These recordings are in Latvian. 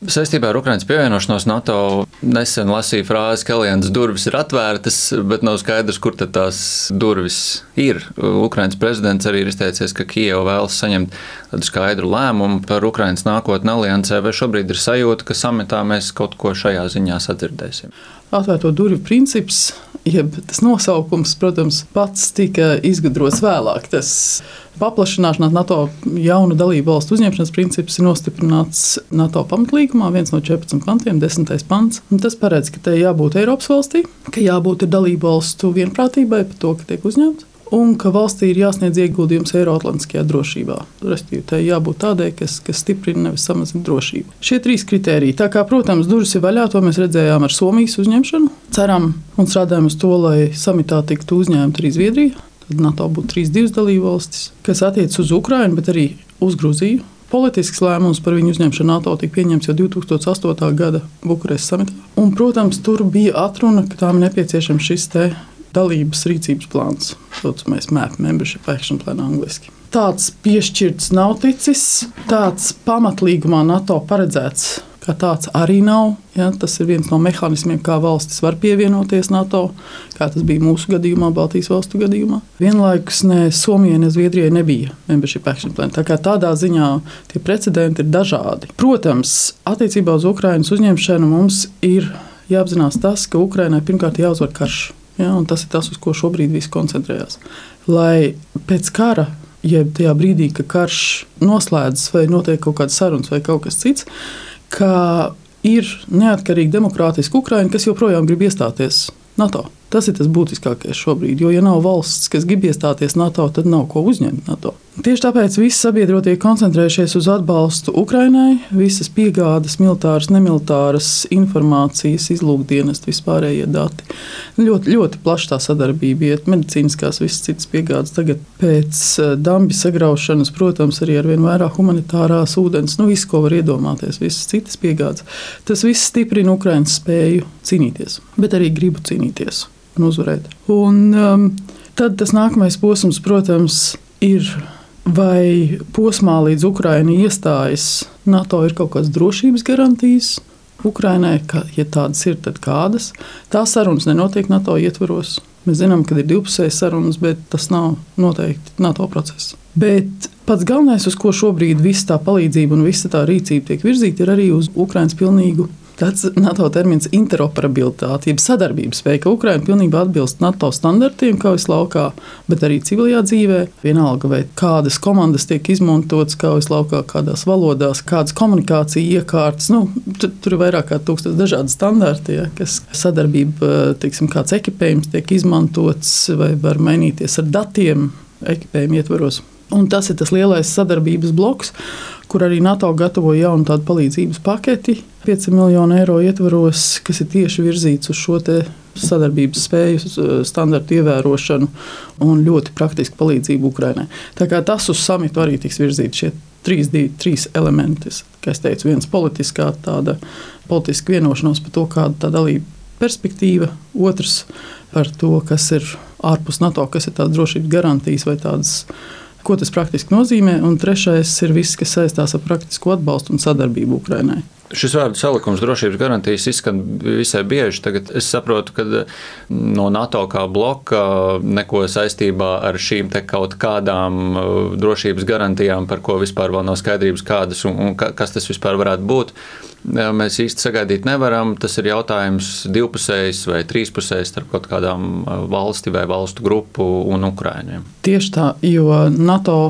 Saistībā ar Ukraiņas pievienošanos NATO nesen lasīju frāzi, ka alianses durvis ir atvērtas, bet nav skaidrs, kur tās durvis ir. Ukraiņas prezidents arī ir izteicies, ka Kijava vēlas saņemt skaidru lēmumu par Ukraiņas nākotni aliansē, vai šobrīd ir sajūta, ka samitā mēs kaut ko šajā ziņā sadzirdēsim. Atvērto durvju princips jeb tas nosaukums, protams, pats tika izgudrots vēlāk. Tas paplašināšanās NATO jaunu dalību valstu uzņemšanas princips ir nostiprināts NATO pamatlīgumā, viens no 14 pantiem, 10. pants. Un tas paredz, ka te jābūt Eiropas valstī, ka jābūt dalību valstu vienprātībai par to, ka tiek uzņemts un ka valstī ir jāsniedz ieguldījums Eiroatlantiskajā drošībā. Respektīvi, tai jābūt tādai, kas, kas stiprina, nevis samazina drošību. Šie trīs kriteriji. Tā kā, protams, durvis ir vaļā, to mēs redzējām ar Somijas uzņemšanu. Ceram un strādājam uz to, lai samitā tiktu uzņemta arī Zviedrija. Tad NATO būtu trīs divas dalībvalstis, kas attiecas uz Ukrajinu, bet arī uz Gruziju. Politisks lēmums par viņu uzņemšanu NATO tika pieņemts jau 2008. gada Bukarestas samitā. Un, protams, tur bija atruna, ka tām nepieciešams šis dalības rīcības plāns, saucamais MAP, Membership Action Plan angļuiski. Tāds piešķirts nav ticis, tāds pamatlīgumā NATO paredzēts. Kā tāds arī nav. Ja, tas ir viens no mehānismiem, kā valstis var pievienoties NATO, kā tas bija mūsu gadījumā, Baltijas valstu gadījumā. Vienlaikus ne Somijai, ne Zviedrijai nebija membership action plan. Tā tādā ziņā tie precedenti ir dažādi. Protams, attiecībā uz Ukraiņas uzņemšanu mums ir jāapzinās tas, ka Ukraiņai pirmkārt jāuzvar karš. Ja, tas ir tas, uz ko šobrīd viss koncentrējas. Lai pēc kara, jeb tajā brīdī, kad karš noslēdzas, vai notiek kaut kāda saruna, vai kaut kas cits, ka ir neatkarīga demokrātiska Ukraina, kas joprojām grib iestāties NATO. Tas ir tas būtiskākais šobrīd, jo, ja nav valsts, kas grib iestāties NATO, tad nav ko uzņemt NATO. Tieši tāpēc visi sabiedrotie koncentrējušies uz atbalstu Ukrainai, visas piegādes, militāras, nemilitāras informācijas, izlūkdienas, vispārējie dati. Ļoti, ļoti plaša tā sadarbība, iet medicīniskās, visas citas piegādes. Tagad pēc eh, dambi sagraušanas, protams, arī ar vien vairāk humanitārās ūdens, nu viss, ko var iedomāties, visas citas piegādes. Tas viss stiprina Ukraiņas spēju cīnīties, bet arī gribu cīnīties un uzvarēt. Un, um, tad tas nākamais posms, protams, ir vai posmā līdz Ukraiņai iestājas NATO ir kaut kādas drošības garantijas. Ukrainai, ka, ja tādas ir, tad kādas? Tās sarunas nenotiek NATO ietvaros. Mēs zinām, ka ir divpusējas sarunas, bet tas nav noteikti NATO process. Bet pats galvenais, uz ko šobrīd viss tā palīdzība un visa tā rīcība tiek virzīta, ir arī uz Ukraiņas pilnīgu tāds NATO termins interoperabilitāte, jeb sadarbības spēja, ka Ukraina pilnībā atbilst NATO standartiem kaujas laukā, bet arī civilajā dzīvē. Vienalga, vai kādas komandas tiek izmantotas kaujas laukā, kādās valodās, kādas komunikācija iekārtas. Nu, tur, ir vairāk kā tūkstoši dažādi standarti, ja, kas sadarbība, teiksim, kāds ekipējums tiek izmantots vai var mainīties ar datiem ekipējuma ietvaros. Un tas ir tas lielais sadarbības bloks, kur arī NATO gatavo jaunu tādu palīdzības paketi 5 miljonu eiro ietvaros, kas ir tieši virzīts uz šo sadarbības spēju, standartu ievērošanu un ļoti praktisku palīdzību Ukraiņai. Tas uz samitu arī tiks virzīts šie trīs, divi, trīs elementi. Kā es teicu, viens politiskā tāda politiska vienošanās par to, kāda tā dalība perspektīva, otrs par to, kas ir ārpus NATO, kas ir tādas drošības garantijas vai tādas Ko tas praktiski nozīmē? Un trešais ir viss, kas saistās ar praktisku atbalstu un sadarbību Ukrainai. Šis vārdu salikums drošības garantijas izskan visai bieži. Tagad es saprotu, ka no NATO kā bloka neko saistībā ar šīm kaut kādām uh, drošības garantijām, par ko vispār vēl nav skaidrības, kādas un, un kas tas vispār varētu būt mēs īsti sagaidīt nevaram. Tas ir jautājums divpusējs vai trīspusējs starp kaut kādām valsti vai valstu grupu un Ukraiņiem. Tieši tā, jo NATO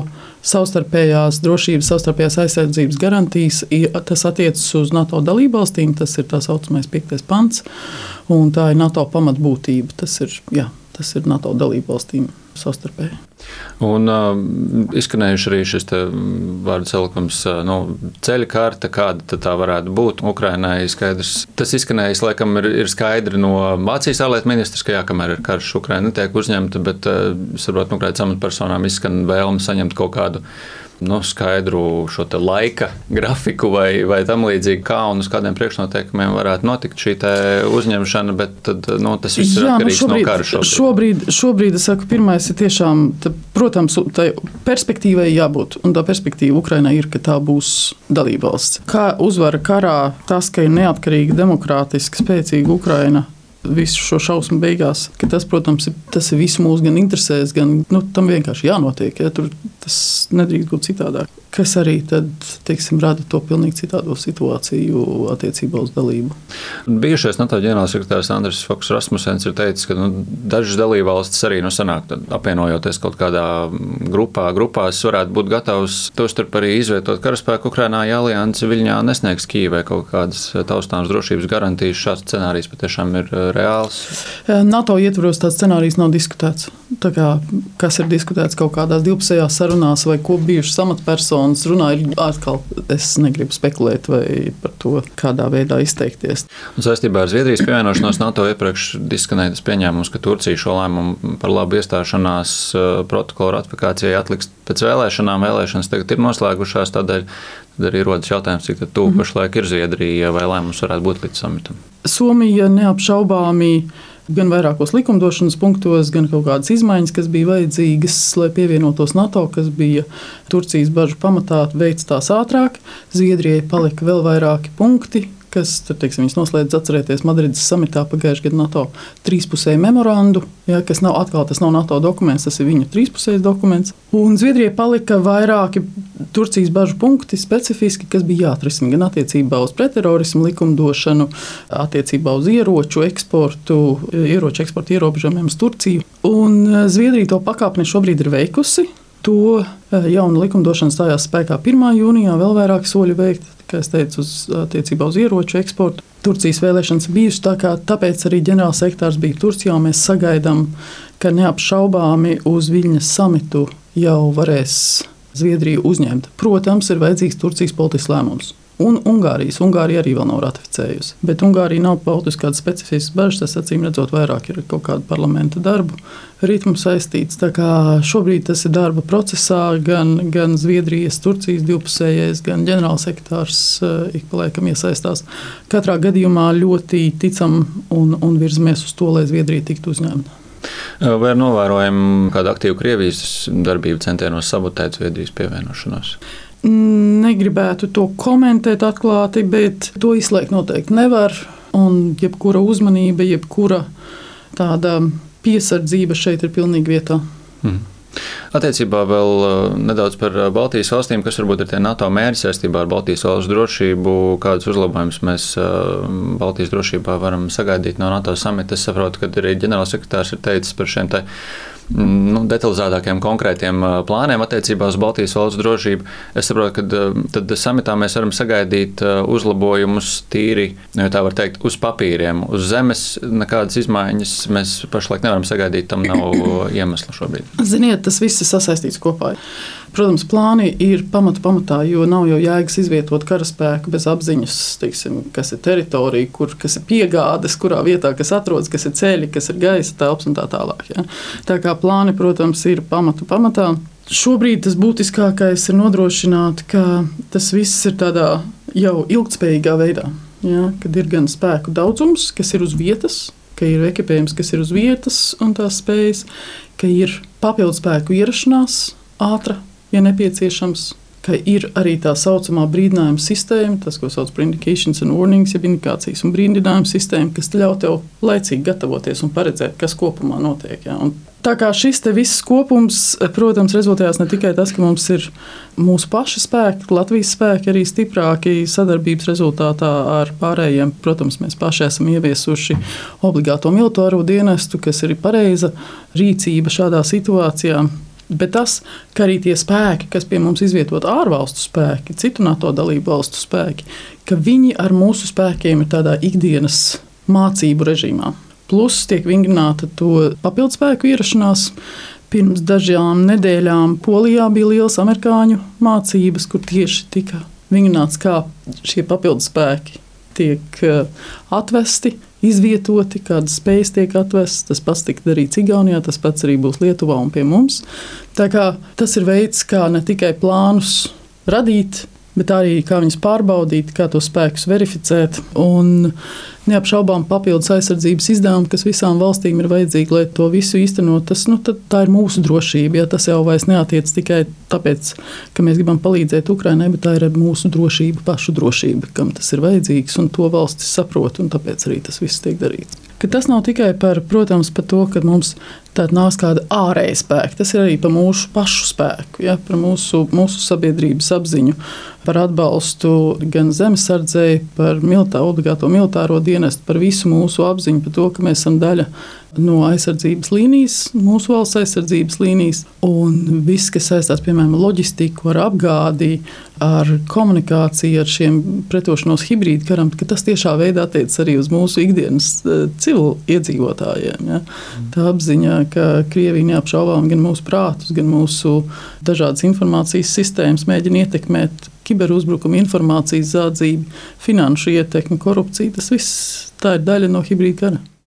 savstarpējās drošības, savstarpējās aizsardzības garantijas, tas attiecas uz NATO dalībvalstīm. Tas ir tā saucamais piektais pants, un tā ir NATO pamatbūtība. Tas ir, jā, tas ir NATO dalībvalstīm savstarpēji. Un uh, izskanējuši arī šis vārdu salikums, uh, nu, ceļa karte, kāda tā varētu būt Ukrainai. Skaidrs. Tas izskanējis, laikam, ir, ir skaidri no Vācijas ārlietu ministrs, ka jā, kamēr ir karš, Ukraina netiek uzņemta, bet, uh, saprot, Ukrainas amatpersonām izskan vēlme saņemt kaut kādu nu, skaidru šo laika grafiku vai, vai tam līdzīgi, kā un uz kādiem priekšnoteikumiem varētu notikt šī uzņemšana, bet tad, nu, tas viss ir Jā, nu atkarīgs šobrīd, no kara. Šobrīd. Šobrīd, šobrīd es saku, pirmais ir tiešām, tā, protams, tai perspektīvai jābūt, un tā perspektīva Ukrainai ir, ka tā būs dalībvalsts. Kā uzvara karā, tas, ka ir neatkarīga, demokrātiska, spēcīga Ukraina, visu šo šausmu beigās. Tas, protams, ir, tas ir visu mūsu gan interesēs, gan nu, tam vienkārši jānotiek. Ja? Tur tas nedrīkst būt citādāk. Kas arī tad, teiksim, rada to pilnīgi citādo situāciju attiecībā uz dalību. Bijušais NATO ģenerālsekretārs Andris Foks Rasmussens ir teicis, ka nu, dažas dalībvalstis arī nu, sanāk, apvienojoties kaut kādā grupā, grupās, varētu būt gatavs tostarp arī izvietot karaspēku Ukrainā, ja alianse Viļņā nesniegs Kīvai kaut kādas taustāmas drošības garantijas. Šāds scenārijs patiešām ir reāls? NATO ietvaros tāds scenārijs nav diskutēts. Kā, kas ir diskutēts kaut kādās divpusējās sarunās, vai ko bijušas amatpersonas runāja, atkal es negribu spekulēt par to, kādā veidā izteikties. Un saistībā ar Zviedrijas pievienošanos NATO iepriekš diskanēja tas pieņēmums, ka Turcija šo lēmumu par labu iestāšanās protokolu ratifikācijai atliks pēc vēlēšanām. Vēlēšanas tagad ir noslēgušās, tādēļ Tad arī rodas jautājums, cik tuvu mm -hmm. pašlaik ir Zviedrija vai lēmums varētu būt līdz samitam. Somija neapšaubāmi gan vairākos likumdošanas punktos, gan kaut kādas izmaiņas, kas bija vajadzīgas, lai pievienotos NATO, kas bija Turcijas bažu pamatā, veids tās ātrāk. Zviedrijai palika vēl vairāki punkti, kas tur, teiksim, noslēdz atcerēties Madrides samitā pagājušajā gadā NATO trīspusēju memorandu, ja, kas nav atkal tas nav NATO dokuments, tas ir viņu trīspusējs dokuments. Un Zviedrijai palika vairāki Turcijas bažu punkti specifiski, kas bija jāatrisina gan attiecībā uz pretterorismu likumdošanu, attiecībā uz ieroču eksportu, ieroču eksporta ierobežojumiem uz Turciju. Un Zviedrija to pakāpeni šobrīd ir veikusi. To eh, jauna likumdošana stājās spēkā 1. jūnijā, vēl vairāk soļu veikt kā es teicu, uz, attiecībā uz ieroču eksportu. Turcijas vēlēšanas bijušas, tā kā, tāpēc arī ģenerālsekretārs bija Turcijā. Mēs sagaidām, ka neapšaubāmi uz Viļņas samitu jau varēs Zviedriju uzņemt. Protams, ir vajadzīgs Turcijas politisks lēmums un Ungārijas. Ungārija arī vēl nav ratificējusi. Bet Ungārija nav paudusi kādas specifiskas bažas. Tas, acīm redzot, vairāk ir kaut kāda parlamenta darbu ritmu saistīts. Šobrīd tas ir darba procesā, gan, gan Zviedrijas, Turcijas divpusējais, gan ģenerālsekretārs eh, ik pa laikam iesaistās. Katrā gadījumā ļoti ticam un, un virzamies uz to, lai Zviedrija tiktu uzņemta. Vai ir novērojama kāda aktīva Krievijas darbība centienos sabotēt Zviedrijas pievienošanos? Negribētu to komentēt atklāti, bet to izslēgt noteikti nevar. Un jebkura uzmanība, jebkura tāda piesardzība šeit ir pilnīgi vietā. Mm. Attiecībā vēl uh, nedaudz par uh, Baltijas valstīm, kas varbūt ir tie NATO mērķi saistībā ar Baltijas valstu drošību, kādus uzlabojumus mēs uh, Baltijas drošībā varam sagaidīt no NATO samita. Es saprotu, ka arī ģenerālsekretārs ir teicis par šiem te nu, detalizētākiem konkrētiem plāniem attiecībā uz Baltijas valsts drošību. Es saprotu, ka tad samitā mēs varam sagaidīt uzlabojumus tīri, ja tā var teikt, uz papīriem. Uz zemes nekādas izmaiņas mēs pašlaik nevaram sagaidīt, tam nav iemesla šobrīd. Ziniet, tas viss ir sasaistīts kopā. Protams, plāni ir pamata pamatā, jo nav jau jēgas izvietot karaspēku bez apziņas, teiksim, kas ir teritorija, kur, kas ir piegādes, kurā vietā kas atrodas, kas ir ceļi, kas ir gaisa telpas un tā tālāk. Ja. Tā kā plāni, protams, ir pamatu pamatā. Šobrīd tas būtiskākais ir nodrošināt, ka tas viss ir tādā jau ilgspējīgā veidā. Ja, kad ir gan spēku daudzums, kas ir uz vietas, ka ir ekipējums, kas ir uz vietas un tās spējas, ka ir papildu spēku ierašanās ātra ja nepieciešams. Ir arī tā saucamā brīdinājuma sistēma, tas, ko sauc par indicācijas un warnings, jeb indikācijas un brīdinājuma sistēma, kas ļauj tev laicīgi gatavoties un paredzēt, kas kopumā notiek. Ja? Un tā kā šis viss kopums, protams, rezultējās ne tikai tas, ka mums ir mūsu paši spēki, Latvijas spēki arī stiprāki sadarbības rezultātā ar pārējiem. Protams, mēs paši esam ieviesuši obligāto militāro dienestu, kas ir pareiza rīcība šādā situācijā. Bet tas, ka arī tie spēki, kas pie mums izvietot ārvalstu spēki, citu NATO dalību valstu spēki, ka viņi ar mūsu spēkiem ir tādā ikdienas mācību režīmā. Plus tiek vingrināta to papildu spēku ierašanās. Pirms dažām nedēļām Polijā bija liels amerikāņu mācības, kur tieši tika vingrināts, kā šie papildu spēki tiek eh, atvesti, izvietoti, kādas spējas tiek atvestas. Tas pats tika darīts Igaunijā, tas pats arī būs Lietuvā un pie mums. Tas ir veids, kā ne tikai plānus radīt, bet arī kā viņus pārbaudīt, kā to spēkus verificēt. Un neapšaubām papildus aizsardzības izdevumi, kas visām valstīm ir vajadzīgi, lai to visu īstenot. Tas, nu, tā ir mūsu drošība. Ja, tas jau vairs neatiec tikai tāpēc, ka mēs gribam palīdzēt Ukraiņai, bet tā ir mūsu drošība, pašu drošība, kam tas ir vajadzīgs. To valstis saprot, un tāpēc arī tas viss tiek darīts. Ka tas nav tikai par, protams, par to, ka mums tāda nāks kāda ārēja spēka. Tas ir arī par mūsu pašu spēku, ja, par mūsu, mūsu sabiedrības apziņu, par atbalstu gan zemesardzei, par militāro, obligāto militāro dienestu, par visu mūsu apziņu, par to, ka mēs esam daļa no aizsardzības līnijas, mūsu valsts aizsardzības līnijas. Un viss, kas saistās piemēram ar loģistiku, ar apgādi, ar komunikāciju, ar šiem pretošanos hibrīdu karam, tas tiešā veidā attiecas arī uz mūsu ikdienas eh, civilu iedzīvotājiem. Ja? Tā apziņa, ka Krievija neapšaubām gan mūsu prātus, gan mūsu dažādas informācijas sistēmas mēģina ietekmēt kiberuzbrukumi, informācijas zādzība, finanšu ietekme, korupcija. Tas viss tā ir daļa no hibrīda kara.